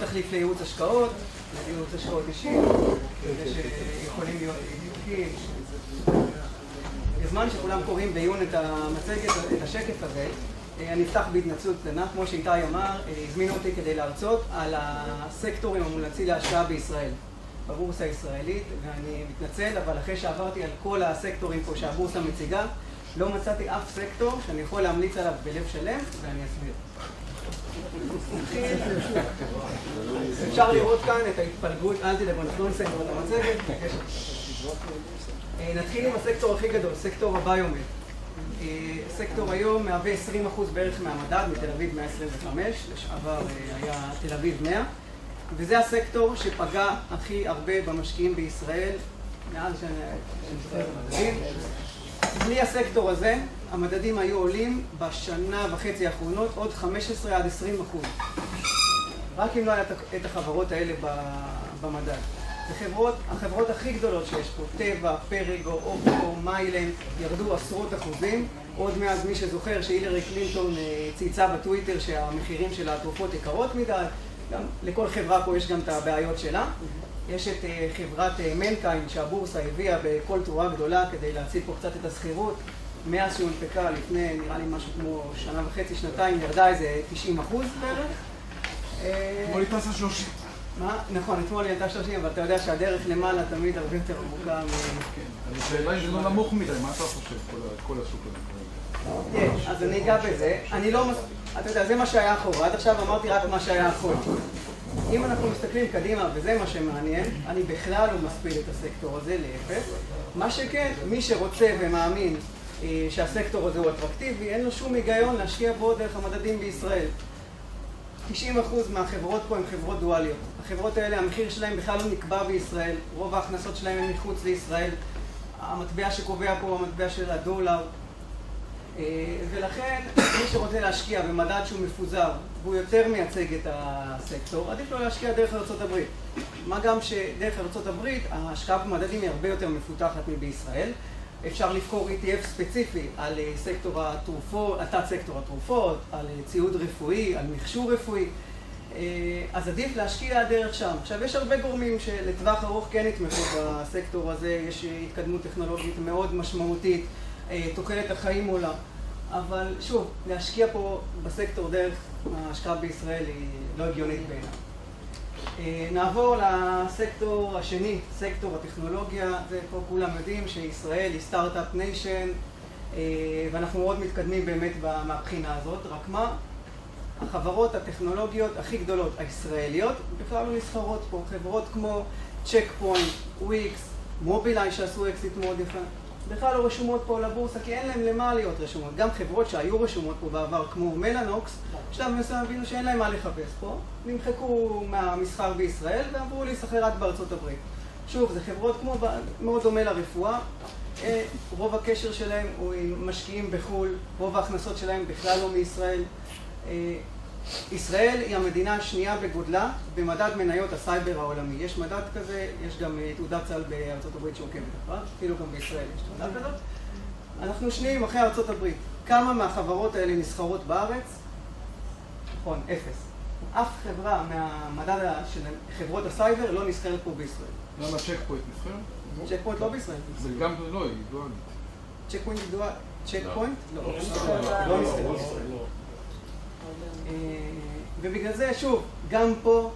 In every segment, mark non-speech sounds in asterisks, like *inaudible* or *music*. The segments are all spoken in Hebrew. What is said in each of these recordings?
תחליף לייעוץ השקעות, לייעוץ השקעות אישי, שיכולים להיות בדיוקים. בזמן שכולם קוראים בעיון את המצגת, את השקף הזה, אני אפתח בהתנצלות קטנה, כמו שאיתי אמר, הזמינו אותי כדי להרצות על הסקטורים המומלצים להשקעה בישראל, בבורסה הישראלית, ואני מתנצל, אבל אחרי שעברתי על כל הסקטורים פה שהבורסה מציגה, לא מצאתי אף סקטור שאני יכול להמליץ עליו בלב שלם, ואני אסביר. אפשר לראות כאן את ההתפלגות, אל תדאגו, אנחנו לא נסיים את המצגת. נתחיל עם הסקטור הכי גדול, סקטור הביומט. סקטור היום מהווה 20% בערך מהמדד, מתל אביב 125, לשעבר היה תל אביב 100, וזה הסקטור שפגע הכי הרבה במשקיעים בישראל, מאז שאני מסתכל במדדים. בלי הסקטור הזה, המדדים היו עולים בשנה וחצי האחרונות עוד 15 עד 20 אחוז. רק אם לא היה את החברות האלה במדד. החברות, החברות הכי גדולות שיש פה, טבע, פרגו, אופקו, מיילנד, ירדו עשרות אחוזים. עוד מאז מי שזוכר שהילרי קלינטון צייצה בטוויטר שהמחירים של התרופות יקרות מדי. גם לכל חברה פה יש גם את הבעיות שלה. יש את חברת מנקיין שהבורסה הביאה בכל תרועה גדולה כדי להציל פה קצת את השכירות. מאז שהונפקה לפני, נראה לי משהו כמו שנה וחצי, שנתיים, ירדה איזה 90 אחוז בערך. אתמול היא טסה 30. מה? נכון, אתמול היא הייתה 30, אבל אתה יודע שהדרך למעלה תמיד הרבה יותר עמוקה מ... כן, השאלה היא זה לא נמוך מדי, מה אתה חושב, כל השוק הזה? אז אני אגע בזה. אני לא... אתה יודע, זה מה שהיה אחורה. עד עכשיו אמרתי רק מה שהיה אחורה. אם אנחנו מסתכלים קדימה, וזה מה שמעניין, אני בכלל לא מספיד את הסקטור הזה, להפך. מה שכן, מי שרוצה ומאמין שהסקטור הזה הוא אטרקטיבי, אין לו שום היגיון להשקיע בו דרך המדדים בישראל. 90% מהחברות פה הן חברות דואליות. החברות האלה, המחיר שלהן בכלל לא נקבע בישראל, רוב ההכנסות שלהן הן מחוץ לישראל. המטבע שקובע פה הוא המטבע של הדולר. ולכן, מי שרוצה להשקיע במדד שהוא מפוזר, והוא יותר מייצג את הסקטור, עדיף לו להשקיע דרך ארה"ב. מה גם שדרך ארה"ב, ההשקעה במדדים היא הרבה יותר מפותחת מבישראל. אפשר לבחור ETF ספציפי על סקטור התרופות, על תת סקטור התרופות, על ציוד רפואי, על מכשור רפואי. אז עדיף להשקיע דרך שם. עכשיו, יש הרבה גורמים שלטווח ארוך כן יתמכו בסקטור הזה, יש התקדמות טכנולוגית מאוד משמעותית, תוחלת החיים עולה. אבל שוב, להשקיע פה בסקטור דרך ההשקעה בישראל היא לא הגיונית בעיניי. נעבור לסקטור השני, סקטור הטכנולוגיה, ופה כולם יודעים שישראל היא start-up nation ואנחנו מאוד מתקדמים באמת מהבחינה הזאת, רק מה? החברות הטכנולוגיות הכי גדולות הישראליות בכלל לא נסחרות פה, חברות כמו צ'ק פוינט, וויקס, מובילאיי שעשו אקזיט מאוד יפה, בכלל לא רשומות פה לבורסה כי אין להן למה להיות רשומות. גם חברות שהיו רשומות פה בעבר כמו מלאנוקס, בשלב מסוים הבינו שאין להם מה לחפש פה, נמחקו מהמסחר בישראל ועברו להיסחר רק בארצות הברית. שוב, זה חברות כמו, מאוד דומה לרפואה, רוב הקשר שלהם הוא עם משקיעים בחו"ל, רוב ההכנסות שלהם בכלל לא מישראל. ישראל היא המדינה השנייה בגודלה במדד מניות הסייבר העולמי. יש מדד כזה, יש גם תעודת סל בארצות הברית שעוקבת אחריו, אפילו גם בישראל יש תעודה כזאת. אנחנו שניים אחרי ארצות הברית. כמה מהחברות האלה נסחרות בארץ? נכון, אפס. אף חברה מהמדד של חברות הסייבר לא נסחרת פה בישראל. למה צ'ק פוינט נסחרת? צ'ק פוינט לא בישראל. זה גם לא, היא דואלית. צ'ק פוינט. צ'ק פוינט? לא. לא נסחרת בישראל. ובגלל זה, שוב, גם פה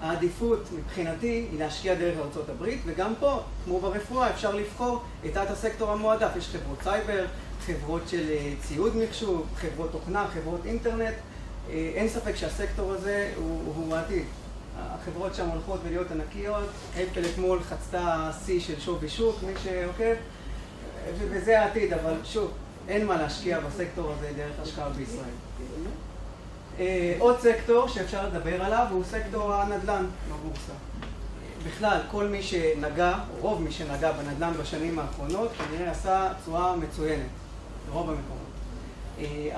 העדיפות מבחינתי היא להשקיע דרך ארה"ב, וגם פה, כמו ברפואה, אפשר לבחור את תת הסקטור המועדף. יש חברות סייבר, חברות של ציוד מחשוב, חברות תוכנה, חברות אינטרנט. אין ספק שהסקטור הזה הוא העתיד. החברות שם הולכות ולהיות ענקיות. אפל אתמול חצתה שיא של שווי שוק, מי שעוקב, וזה העתיד, אבל שוב, אין מה להשקיע בסקטור הזה דרך השקעה בישראל. עוד סקטור שאפשר לדבר עליו הוא סקטור הנדל"ן בבורסה. בכלל, כל מי שנגע, רוב מי שנגע בנדל"ן בשנים האחרונות, כנראה עשה תשואה מצוינת, ברוב המקומות.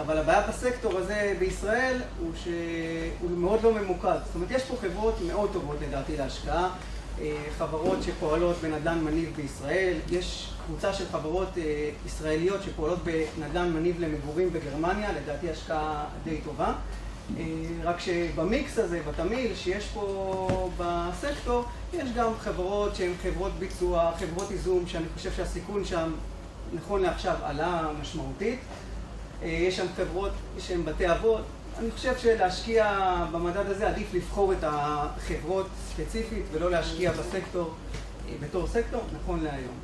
אבל הבעיה בסקטור הזה בישראל הוא שהוא מאוד לא ממוקד. זאת אומרת, יש פה חברות מאוד טובות לדעתי להשקעה, חברות שפועלות בנדל"ן מניב בישראל, יש קבוצה של חברות ישראליות שפועלות בנדל"ן מניב למגורים בגרמניה, לדעתי השקעה די טובה. אה, רק שבמיקס הזה, בתמהיל שיש פה בסקטור, יש גם חברות שהן חברות ביצוע, חברות ייזום, שאני חושב שהסיכון שם, נכון לעכשיו, עלה משמעותית. אה, יש שם חברות שהן בתי אבות. אני חושב שלהשקיע במדד הזה עדיף לבחור את החברות ספציפית ולא להשקיע בסקטור אה, בתור סקטור, נכון להיום.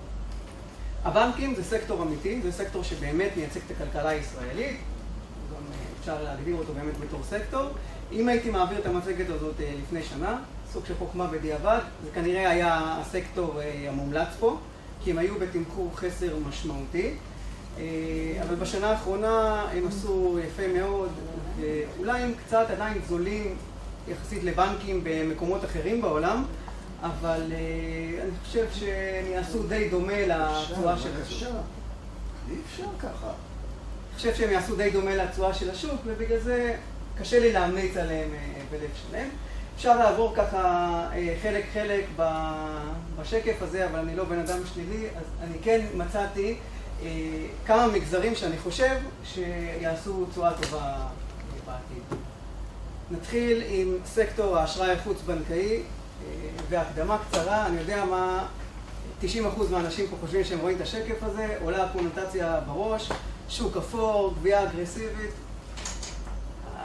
הבנקים זה סקטור אמיתי, זה סקטור שבאמת מייצג את הכלכלה הישראלית, גם אפשר להגדיר אותו באמת בתור סקטור. אם הייתי מעביר את המצגת הזאת לפני שנה, סוג של חוכמה בדיעבד, זה כנראה היה הסקטור המומלץ פה, כי הם היו בתמחור חסר משמעותי. אה, אבל בשנה האחרונה הם עשו יפה מאוד, ואולי הם קצת עדיין זולים יחסית לבנקים במקומות אחרים בעולם, אבל אה, אני חושב שהם יעשו די דומה לתשואה של. אי אפשר ככה. חושב שהם יעשו די דומה לתשואה של השוק, ובגלל זה קשה לי להמליץ עליהם אה, בלב שלם. אפשר לעבור ככה חלק-חלק בשקף הזה, אבל אני לא בן אדם שלילי, אז אני כן מצאתי אה, כמה מגזרים שאני חושב שיעשו תשואה טובה בעתיד. נתחיל עם סקטור האשראי החוץ-בנקאי אה, והקדמה קצרה. אני יודע מה 90% מהאנשים פה חושבים שהם רואים את השקף הזה, עולה הקונוטציה בראש, שוק אפור, גבייה אגרסיבית.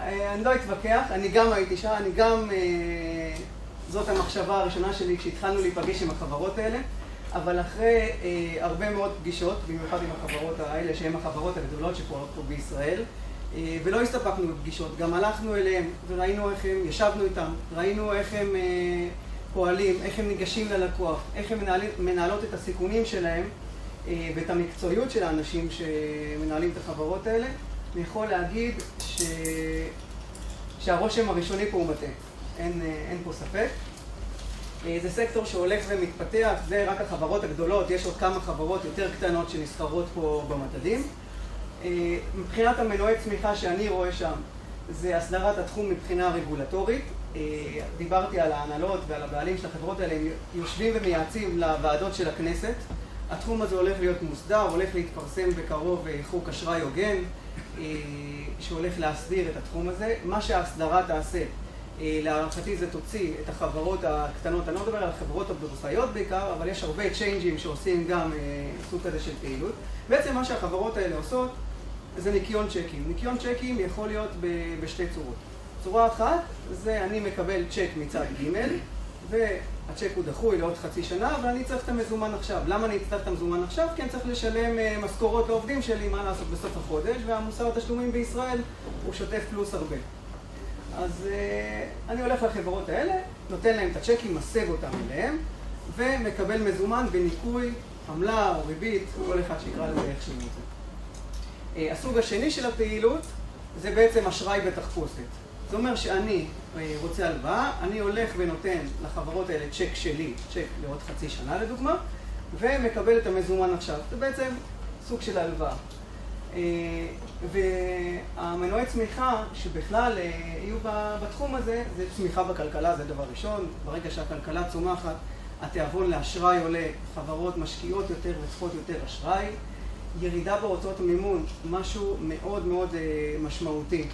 אה, אני לא אתווכח, אני גם הייתי שם, אני גם... זאת המחשבה הראשונה שלי כשהתחלנו להיפגש עם החברות האלה. אבל אחרי אה, הרבה מאוד פגישות, במיוחד עם החברות האלה, שהן החברות הגדולות שפועלות פה בישראל, אה, ולא הסתפקנו בפגישות, גם הלכנו אליהם וראינו איך הם, ישבנו איתם, ראינו איך הם אה, פועלים, איך הם ניגשים ללקוח, איך הם מנהלים, מנהלות את הסיכונים שלהם אה, ואת המקצועיות של האנשים שמנהלים את החברות האלה. אני יכול להגיד ש... שהרושם הראשוני פה הוא מטעה, אין, אה, אין פה ספק. אה, זה סקטור שהולך ומתפתח, זה רק החברות הגדולות, יש עוד כמה חברות יותר קטנות שנסחרות פה במדדים. אה, מבחינת המנועי צמיחה שאני רואה שם, זה הסדרת התחום מבחינה רגולטורית. אה, דיברתי על ההנהלות ועל הבעלים של החברות האלה, הם יושבים ומייעצים לוועדות של הכנסת. התחום הזה הולך להיות מוסדר, הולך להתפרסם בקרוב חוק אשראי הוגן, שהולך להסדיר את התחום הזה. מה שההסדרה תעשה אה, להערכתי זה תוציא את החברות הקטנות, אני לא מדבר על החברות הבורסאיות בעיקר, אבל יש הרבה צ'יינג'ים שעושים גם אה, סוג כזה של פעילות. בעצם מה שהחברות האלה עושות זה ניקיון צ'קים. ניקיון צ'קים יכול להיות בשתי צורות. צורה אחת זה אני מקבל צ'ק מצד ג' והצ'ק הוא דחוי לעוד חצי שנה ואני צריך את המזומן עכשיו. למה אני אצטרך את המזומן עכשיו? כי אני צריך לשלם אה, משכורות לעובדים שלי, מה לעשות בסוף החודש, והמוסר התשלומים בישראל הוא שוטף פלוס הרבה. אז uh, אני הולך לחברות האלה, נותן להם את הצ'קים, מסב אותם אליהם, ומקבל מזומן בניכוי עמלה או ריבית, כל אחד שיקרא לזה איך שהוא רוצה. Uh, הסוג השני של הפעילות זה בעצם אשראי בתחפושת. זה אומר שאני uh, רוצה הלוואה, אני הולך ונותן לחברות האלה צ'ק שלי, צ'ק לעוד חצי שנה לדוגמה, ומקבל את המזומן עכשיו. זה בעצם סוג של הלוואה. אה, והמנועי צמיחה שבכלל אה, יהיו בתחום הזה, זה צמיחה בכלכלה, זה דבר ראשון. ברגע שהכלכלה צומחת, התיאבון לאשראי עולה, חברות משקיעות יותר וצריכות יותר אשראי. ירידה בהוצאות המימון, משהו מאוד מאוד אה, משמעותי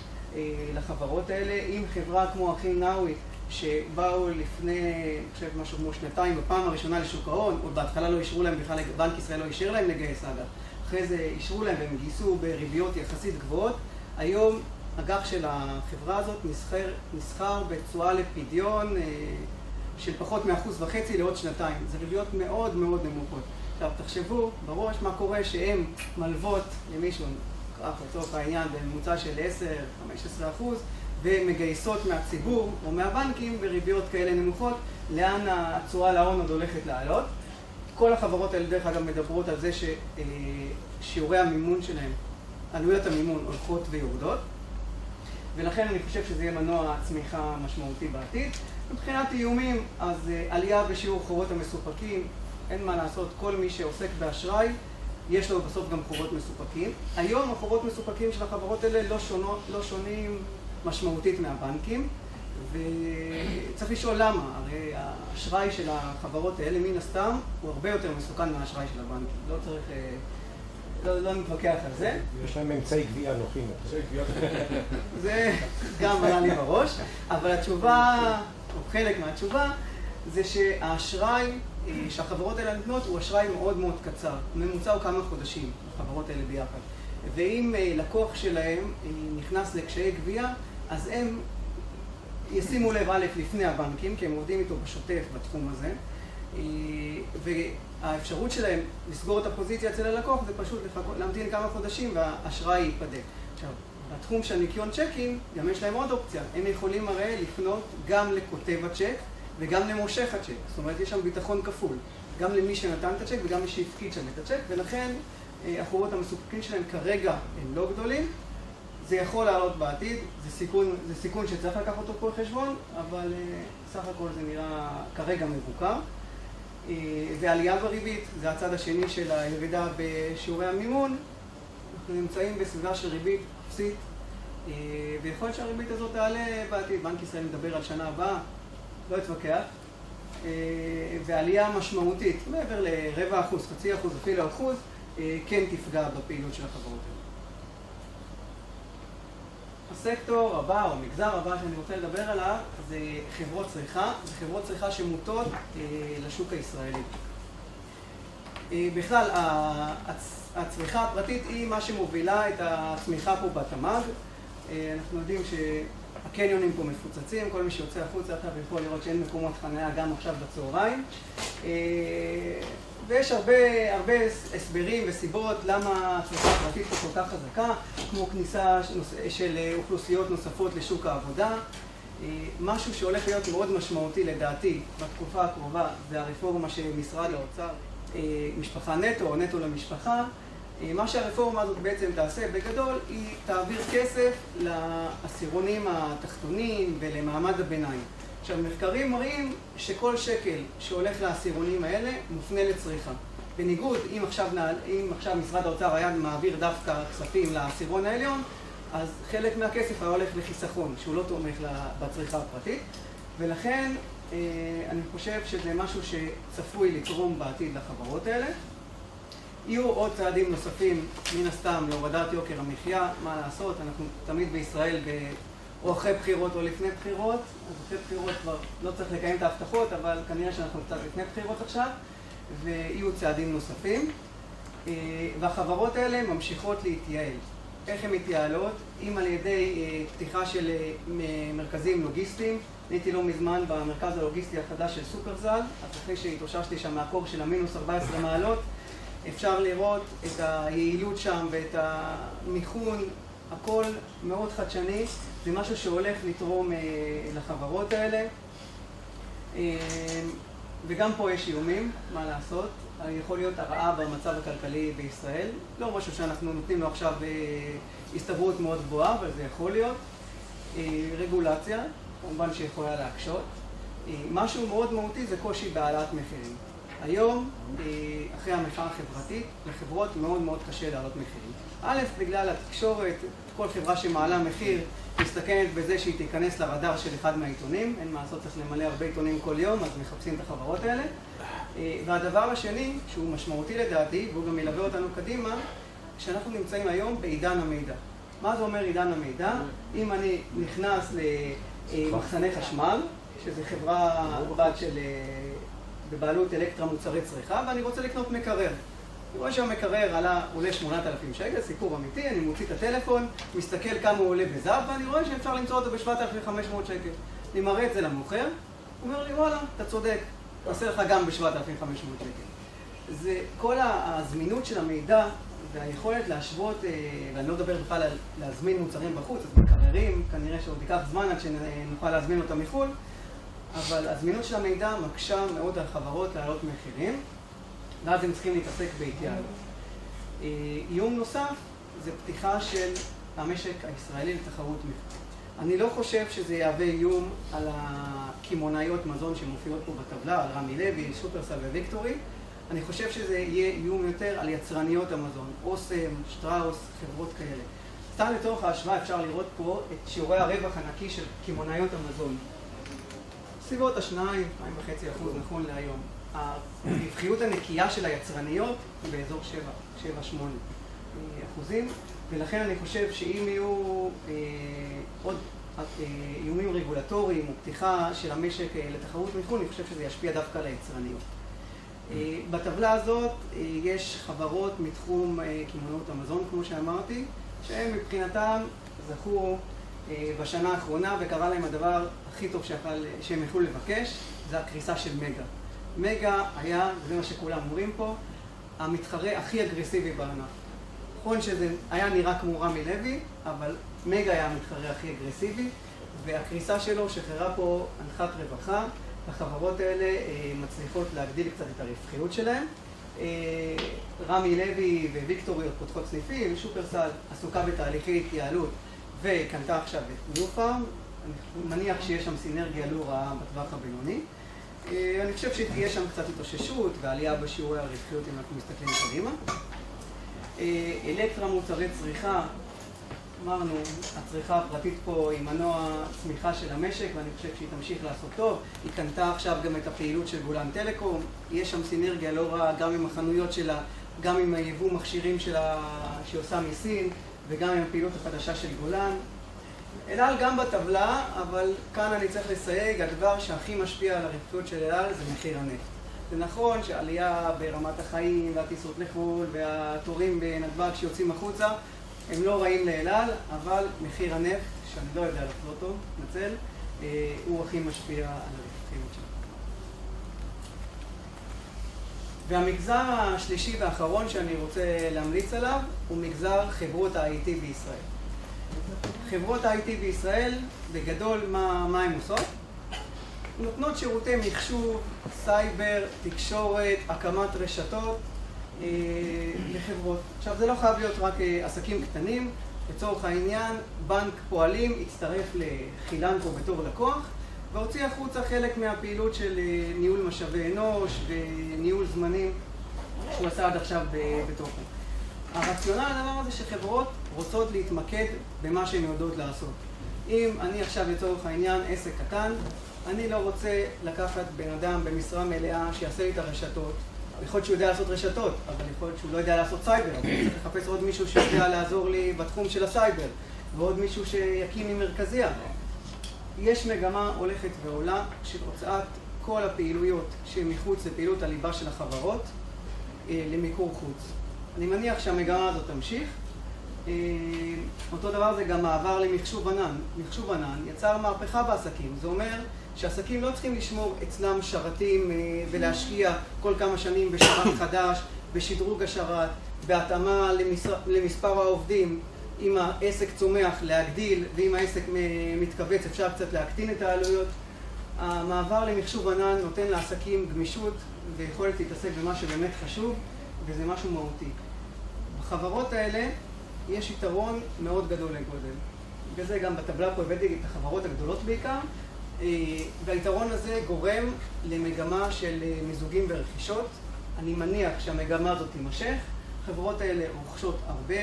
לחברות האלה. אם חברה כמו אחים נאווי, שבאו לפני, אני חושב, משהו כמו שנתיים, בפעם הראשונה לשוק ההון, עוד בהתחלה לא אישרו להם בכלל, בנק ישראל לא אישר להם לגייס אג"ח. אחרי זה אישרו להם והם גייסו בריביות יחסית גבוהות. היום אג"ח של החברה הזאת נסחר, נסחר בתשואה לפדיון אה, של פחות מאחוז וחצי לעוד שנתיים. זה ריביות מאוד מאוד נמוכות. עכשיו תחשבו בראש מה קורה שהן מלוות למישהו, לצורך העניין בממוצע של 10-15 אחוז, ומגייסות מהציבור או מהבנקים בריביות כאלה נמוכות, לאן התשואה להון עוד הולכת לעלות. כל החברות האלה דרך אגב מדברות על זה ששיעורי המימון שלהם, עלויות המימון הולכות ויורדות ולכן אני חושב שזה יהיה מנוע צמיחה משמעותי בעתיד. מבחינת איומים, אז אה, עלייה בשיעור חובות המסופקים, אין מה לעשות, כל מי שעוסק באשראי, יש לו בסוף גם חובות מסופקים. היום החובות מסופקים של החברות האלה לא, שונות, לא שונים משמעותית מהבנקים. וצריך לשאול למה, הרי האשראי של החברות האלה מן הסתם הוא הרבה יותר מסוכן מהאשראי של הבנקים, לא צריך אה, לא, לא נתווכח על זה. יש להם אמצעי גבייה נוחים. *laughs* זה גם עלה לי בראש, אבל התשובה, או חלק מהתשובה, זה שהאשראי שהחברות האלה נותנות הוא אשראי מאוד מאוד קצר. ממוצע הוא כמה חודשים, החברות האלה ביחד. ואם אה, לקוח שלהם אה, נכנס לקשיי גבייה, אז הם ישימו לב א' לפני הבנקים, כי הם עובדים איתו בשוטף בתחום הזה, והאפשרות שלהם לסגור את הפוזיציה אצל הלקוח זה פשוט לחכות, להמתין כמה חודשים והאשראי ייפדה. עכשיו, בתחום של ניקיון צ'קים, גם יש להם עוד אופציה. הם יכולים הרי לפנות גם לכותב הצ'ק וגם למושך הצ'ק. זאת אומרת, יש שם ביטחון כפול. גם למי שנתן את הצ'ק וגם מי שהפקיד שם את הצ'ק, ולכן אה, החובות המסופקים שלהם כרגע הם לא גדולים. זה יכול לעלות בעתיד, זה סיכון, זה סיכון שצריך לקחת אותו בחשבון, אבל אה, סך הכל זה נראה כרגע מבוקר. אה, ועלייה בריבית, זה הצד השני של הירידה בשיעורי המימון. אנחנו נמצאים בסביבה של ריבית אפסית, ויכול להיות שהריבית הזאת תעלה בעתיד. בנק ישראל מדבר על שנה הבאה, לא אתווכח. ועלייה משמעותית, מעבר לרבע אחוז, חצי אחוז, אפילו אחוז, אה, כן תפגע בפעילות של החברות האלה. הסקטור הבא, או המגזר הבא שאני רוצה לדבר עליו, זה חברות צריכה, זה חברות צריכה שמוטות אה, לשוק הישראלי. אה, בכלל, הצריכה הפרטית היא מה שמובילה את הצמיחה פה בתמ"ג. אנחנו יודעים שהקניונים פה מפוצצים, כל מי שיוצא החוצה עכשיו יכול לראות שאין מקומות חניה גם עכשיו בצהריים. ויש הרבה, הרבה הסברים וסיבות למה הצריכה הפרטית פה כל כך חזקה, כמו כניסה של אוכלוסיות נוספות לשוק העבודה. אה, משהו שהולך להיות מאוד משמעותי לדעתי בתקופה הקרובה זה הרפורמה של משרד האוצר, אה, משפחה נטו או נטו למשפחה. אה, מה שהרפורמה הזאת בעצם תעשה בגדול, היא תעביר כסף לעשירונים התחתונים ולמעמד הביניים. עכשיו, מחקרים מראים שכל שקל שהולך לעשירונים האלה מופנה לצריכה. בניגוד, אם עכשיו, אם עכשיו משרד האוצר היה מעביר דווקא כספים לעשירון העליון, אז חלק מהכסף היה הולך לחיסכון, שהוא לא תומך בצריכה הפרטית, ולכן אה, אני חושב שזה משהו שצפוי לתרום בעתיד לחברות האלה. יהיו עוד צעדים נוספים, מן הסתם, להורדת יוקר המחיה, מה לעשות, אנחנו תמיד בישראל או אחרי בחירות או לפני בחירות, אז אחרי בחירות כבר לא צריך לקיים את ההבטחות, אבל כנראה שאנחנו קצת לפני בחירות עכשיו, ויהיו צעדים נוספים. אה, והחברות האלה ממשיכות להתייעל. איך הן מתייעלות? אם על ידי אה, פתיחה של אה, מרכזים לוגיסטיים, הייתי לא מזמן במרכז הלוגיסטי החדש של סופרזל, אז אחרי שהתאוששתי שם מהקור של המינוס 14 מעלות, אפשר לראות את היעילות שם ואת המיכון, הכל מאוד חדשני. זה משהו שהולך לתרום אה, לחברות האלה. אה, וגם פה יש איומים, מה לעשות. יכול להיות הרעה במצב הכלכלי בישראל. לא משהו שאנחנו נותנים לו עכשיו אה, הסתברות מאוד גבוהה, אבל זה יכול להיות. רגולציה, כמובן שיכולה להקשות. משהו מאוד מהותי זה קושי בהעלאת מחירים. היום, אחרי המחאה החברתית, לחברות מאוד מאוד קשה להעלות מחירים. א', בגלל התקשורת, כל חברה שמעלה מחיר מסתכנת בזה שהיא תיכנס לרדאר של אחד מהעיתונים, אין מה לעשות, צריך למלא הרבה עיתונים כל יום, אז מחפשים את החברות האלה. אה, והדבר השני, שהוא משמעותי לדעתי, והוא גם ילווה אותנו קדימה, שאנחנו נמצאים היום בעידן המידע. מה זה אומר עידן המידע? אם אני נכנס למחסני חשמל, שזו חברה בת של... בבעלות אלקטרה מוצרי צריכה, ואני רוצה לקנות מקרר. אני רואה שהמקרר עלה, עולה 8,000 שקל, סיפור אמיתי, אני מוציא את הטלפון, מסתכל כמה הוא עולה בזהב, ואני רואה שאפשר למצוא אותו ב-7,500 שקל. אני מראה את זה למוכר, הוא אומר לי, וואלה, אתה צודק, עושה לך גם ב-7,500 שקל. זה כל הזמינות של המידע והיכולת להשוות, אה, ואני לא מדבר בכלל על להזמין מוצרים בחוץ, אז מקררים, כנראה שעוד ייקח זמן עד שנוכל להזמין אותם מחו"ל, אבל הזמינות של המידע מקשה מאוד על חברות להעלות מחירים. ואז הם צריכים להתעסק בהתייעלות. אה, איום נוסף זה פתיחה של המשק הישראלי לתחרות מחקר. אני לא חושב שזה יהווה איום על הקמעונאיות מזון שמופיעות פה בטבלה, על רמי לוי, שופרסל וויקטורי. אני חושב שזה יהיה איום יותר על יצרניות המזון, אוסם, שטראוס, חברות כאלה. סתם לצורך ההשוואה אפשר לראות פה את שיעורי הרווח הנקי של קמעונאיות המזון. סביבות השניים, שניים וחצי אחוז נכון להיום. הרווחיות הנקייה של היצרניות היא באזור 7, 7-8. אחוזים, ולכן אני חושב שאם יהיו עוד איומים רגולטוריים או פתיחה של המשק לתחרות מחו"ל, אני חושב שזה ישפיע דווקא על היצרניות. בטבלה הזאת יש חברות מתחום קמעונאות המזון, כמו שאמרתי, שהם מבחינתם זכו בשנה האחרונה וקרה להם הדבר הכי טוב שיכל, שהם יכלו לבקש, זה הקריסה של מגה. מגה היה, וזה מה שכולם אומרים פה, המתחרה הכי אגרסיבי בענף. נכון שזה היה נראה כמו רמי לוי, אבל מגה היה המתחרה הכי אגרסיבי, והקריסה שלו שחררה פה הנחת רווחה. החברות האלה אה, מצליחות להגדיל קצת את הרווחיות שלהן. אה, רמי לוי וויקטוריות פותחות סניפים, שופרסל עסוקה בתהליכי התייעלות וקנתה עכשיו את ניו פארם. אני מניח שיש שם סינרגיה לא רעה בטווח הבינוני. אה, אני חושב שתהיה שם קצת התאוששות ועלייה בשיעורי הרווחיות אם אנחנו מסתכלים קדימה. אלקטרה מוצרי צריכה, אמרנו, הצריכה הפרטית פה היא מנוע צמיחה של המשק ואני חושב שהיא תמשיך לעשות טוב. היא קנתה עכשיו גם את הפעילות של גולן טלקום, יש שם סינרגיה לא רעה גם עם החנויות שלה, גם עם היבוא מכשירים שלה שהיא עושה מסין וגם עם הפעילות החדשה של גולן. אל על גם בטבלה, אבל כאן אני צריך לסייג, הדבר שהכי משפיע על הרווחיות של אל על זה מחיר הנפט. זה נכון שעלייה ברמת החיים והטיסות לחו"ל והתורים בנתב"ג שיוצאים החוצה הם לא רעים לאל על, אבל מחיר הנפט, שאני לא יודע לחזור אותו, מתנצל, אה, הוא הכי משפיע על הרווחיות שלנו. והמגזר השלישי והאחרון שאני רוצה להמליץ עליו הוא מגזר חברות ה-IT בישראל. חברות ה-IT בישראל, בגדול, מה, מה הן עושות? נותנות שירותי מחשוב, סייבר, תקשורת, הקמת רשתות אה, לחברות. עכשיו, זה לא חייב להיות רק אה, עסקים קטנים. לצורך העניין, בנק פועלים הצטרף לחילנקו בתור לקוח והוציא החוצה חלק מהפעילות של אה, ניהול משאבי אנוש וניהול זמנים שהוא עשה עד עכשיו בתוכו. הרציונל הדבר הזה שחברות רוצות להתמקד במה שהן יודעות לעשות. אם אני עכשיו לצורך העניין עסק קטן, אני לא רוצה לקחת בן אדם במשרה מלאה שיעשה לי את הרשתות. יכול להיות שהוא יודע לעשות רשתות, אבל יכול להיות שהוא לא יודע לעשות סייבר. אני צריך לחפש עוד מישהו שיודע לעזור לי בתחום של הסייבר, ועוד מישהו שיקים לי מרכזייה. יש מגמה הולכת ועולה של הוצאת כל הפעילויות שמחוץ לפעילות הליבה של החברות אה, למיקור חוץ. אני מניח שהמגמה הזאת תמשיך. אה, אותו דבר זה גם מעבר למחשוב ענן. מחשוב ענן יצר מהפכה בעסקים. זה אומר שעסקים לא צריכים לשמור אצלם שרתים אה, ולהשקיע כל כמה שנים בשרת *coughs* חדש, בשדרוג השרת, בהתאמה למספר, למספר העובדים. אם העסק צומח להגדיל, ואם העסק מתכווץ אפשר קצת להקטין את העלויות. המעבר למחשוב ענן נותן לעסקים גמישות ויכולת להתעסק במה שבאמת חשוב, וזה משהו מהותי. בחברות האלה יש יתרון מאוד גדול לגודל. בגלל זה גם בטבלה פה הבאתי את החברות הגדולות בעיקר, אה, והיתרון הזה גורם למגמה של אה, מיזוגים ורכישות. אני מניח שהמגמה הזאת תימשך. החברות האלה רוכשות הרבה,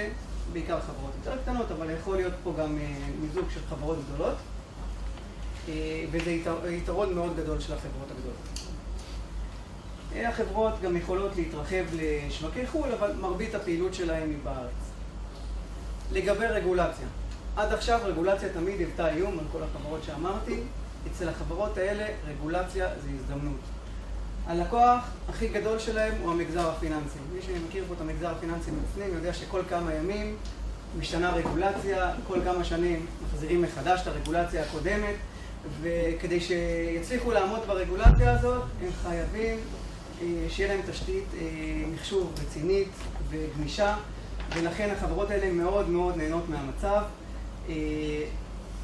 בעיקר חברות יותר קטנות, אבל יכול להיות פה גם אה, מיזוג של חברות גדולות. וזה יתרון מאוד גדול של החברות הגדולות. החברות גם יכולות להתרחב לשווקי חו"ל, אבל מרבית הפעילות שלהן היא בארץ. לגבי רגולציה, עד עכשיו רגולציה תמיד היוותה איום על כל החברות שאמרתי. אצל החברות האלה רגולציה זה הזדמנות. הלקוח הכי גדול שלהם הוא המגזר הפיננסי. מי שמכיר פה את המגזר הפיננסי מבפנים יודע שכל כמה ימים משתנה רגולציה, כל כמה שנים מחזירים מחדש את הרגולציה הקודמת, וכדי שיצליחו לעמוד ברגולציה הזאת, הם חייבים אה, שיהיה להם תשתית אה, מחשוב רצינית וגמישה, ולכן החברות האלה מאוד מאוד נהנות מהמצב. אה,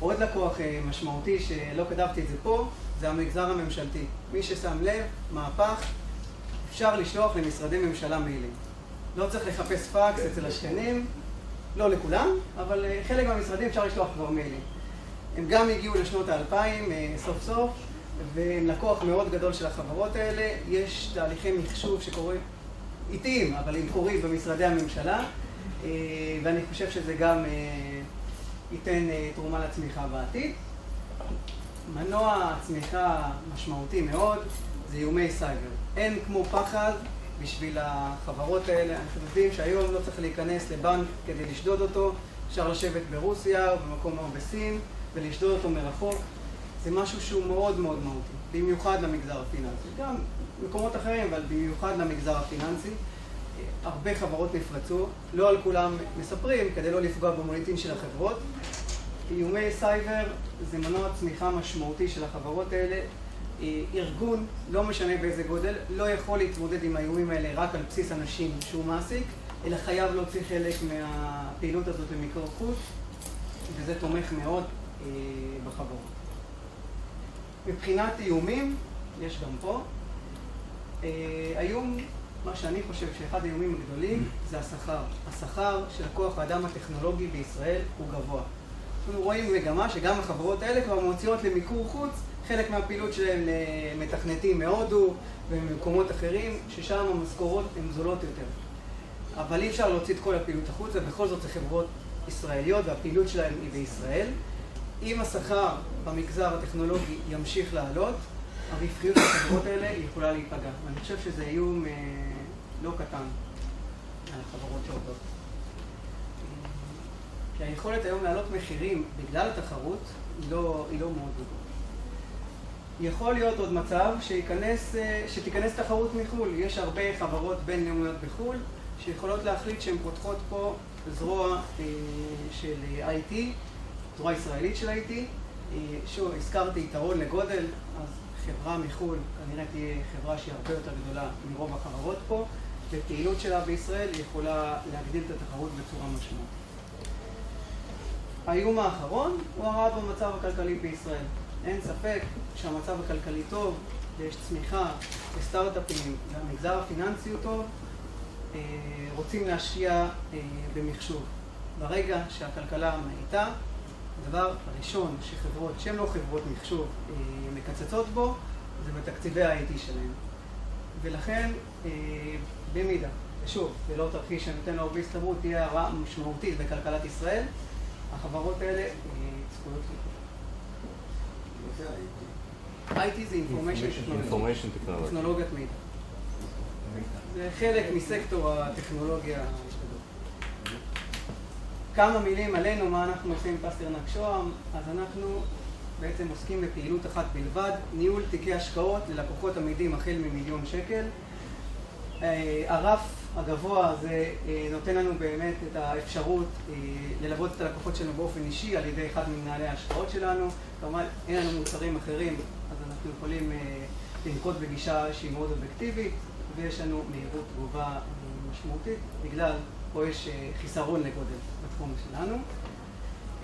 עוד לקוח משמעותי שלא כתבתי את זה פה, זה המגזר הממשלתי. מי ששם לב, מהפך, אפשר לשלוח למשרדי ממשלה מיילים. לא צריך לחפש פקס אצל השכנים, לא לכולם, אבל חלק מהמשרדים אפשר לשלוח כבר מיילים. הם גם הגיעו לשנות האלפיים סוף סוף, והם לקוח מאוד גדול של החברות האלה. יש תהליכי מחשוב שקורים איטיים, אבל הם קורים במשרדי הממשלה, אה, ואני חושב שזה גם אה, ייתן אה, תרומה לצמיחה בעתיד. מנוע צמיחה משמעותי מאוד זה איומי סייבר. אין כמו פחד בשביל החברות האלה. אנחנו יודעים שהיום לא צריך להיכנס לבנק כדי לשדוד אותו, אפשר לשבת ברוסיה או במקום או בסין ולשדוד אותו מרחוק. זה משהו שהוא מאוד מאוד מהותי, במיוחד למגזר הפיננסי. גם מקומות אחרים, אבל במיוחד למגזר הפיננסי. הרבה חברות נפרצו, לא על כולם מספרים, כדי לא לפגוע במוניטין של החברות. איומי סייבר זה מנוע צמיחה משמעותי של החברות האלה. ארגון, לא משנה באיזה גודל, לא יכול להתמודד עם האיומים האלה רק על בסיס אנשים שהוא מעסיק, אלא חייב להוציא חלק מהפעילות הזאת במיקור חוץ, וזה תומך מאוד אה, בחברות. מבחינת איומים, יש גם פה, אה, האיום מה שאני חושב שאחד האיומים הגדולים זה השכר. השכר של כוח האדם הטכנולוגי בישראל הוא גבוה. אנחנו רואים מגמה שגם החברות האלה כבר מוציאות למיקור חוץ חלק מהפעילות שלהם למתכנתים מהודו וממקומות אחרים, ששם המשכורות הן זולות יותר. אבל אי אפשר להוציא את כל הפעילות החוצה, בכל זאת זה חברות ישראליות והפעילות שלהן היא בישראל. אם השכר במגזר הטכנולוגי ימשיך לעלות, הרווחיות של החברות האלה יכולה להיפגע. ואני חושב שזה איום אה, לא קטן על החברות שעובדות. כי היכולת היום להעלות מחירים בגלל התחרות היא לא, היא לא מאוד גדולה. יכול להיות עוד מצב שיכנס, אה, שתיכנס תחרות מחו"ל. יש הרבה חברות בינלאומיות בחו"ל שיכולות להחליט שהן פותחות פה זרוע אה, של IT, זרוע ישראלית של IT. שוב, הזכרתי יתרון לגודל, אז חברה מחו"ל כנראה תהיה חברה שהיא הרבה יותר גדולה מרוב החברות פה, ופעילות שלה בישראל יכולה להגדיל את התחרות בצורה משמעותית. האיום האחרון הוא הרעה במצב הכלכלי בישראל. אין ספק שהמצב הכלכלי טוב, ויש צמיחה, וסטארט-אפים, והמגזר הפיננסי הוא טוב, אה, רוצים להשקיע אה, במחשוב. ברגע שהכלכלה מאיטה, הדבר הראשון שחברות שהן לא חברות מחשוב אה, מקצצות בו, זה בתקציבי ה-IT שלהן. ולכן, אה, במידה, ושוב, זה לא תרחיש שנותן לו הרבה הסתברות, תהיה הרעה משמעותית בכלכלת ישראל, החברות האלה אה, צפויות. IT זה Information Technology, טכנולוגיית מידע. זה חלק מסקטור הטכנולוגיה כמה מילים עלינו, מה אנחנו עושים עם פסטרנק שוהם, אז אנחנו בעצם עוסקים בפעילות אחת בלבד, ניהול תיקי השקעות ללקוחות עמידים החל ממיליון שקל. אה, הרף הגבוה הזה אה, נותן לנו באמת את האפשרות אה, ללוות את הלקוחות שלנו באופן אישי על ידי אחד ממנהלי ההשקעות שלנו. כמובן אין לנו מוצרים אחרים, אז אנחנו יכולים לנקוט בגישה שהיא מאוד אובייקטיבית, ויש לנו מהירות תגובה משמעותית בגלל פה יש חיסרון לגודל בתחום שלנו.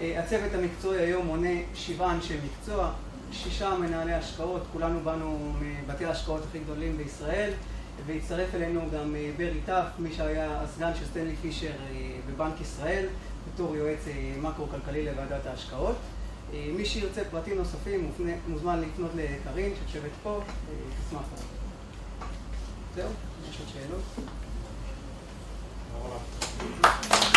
הצוות המקצועי היום מונה שבעה אנשי מקצוע, שישה מנהלי השקעות, כולנו באנו מבתי ההשקעות הכי גדולים בישראל, והצטרף אלינו גם ברי טף, מי שהיה הסגן של סטנלי פישר בבנק ישראל, בתור יועץ מקרו-כלכלי לוועדת ההשקעות. מי שירצה פרטים נוספים מופנה, מוזמן לפנות לקרין שיושבת פה, תשמח מאוד. זהו, יש עוד שאלות?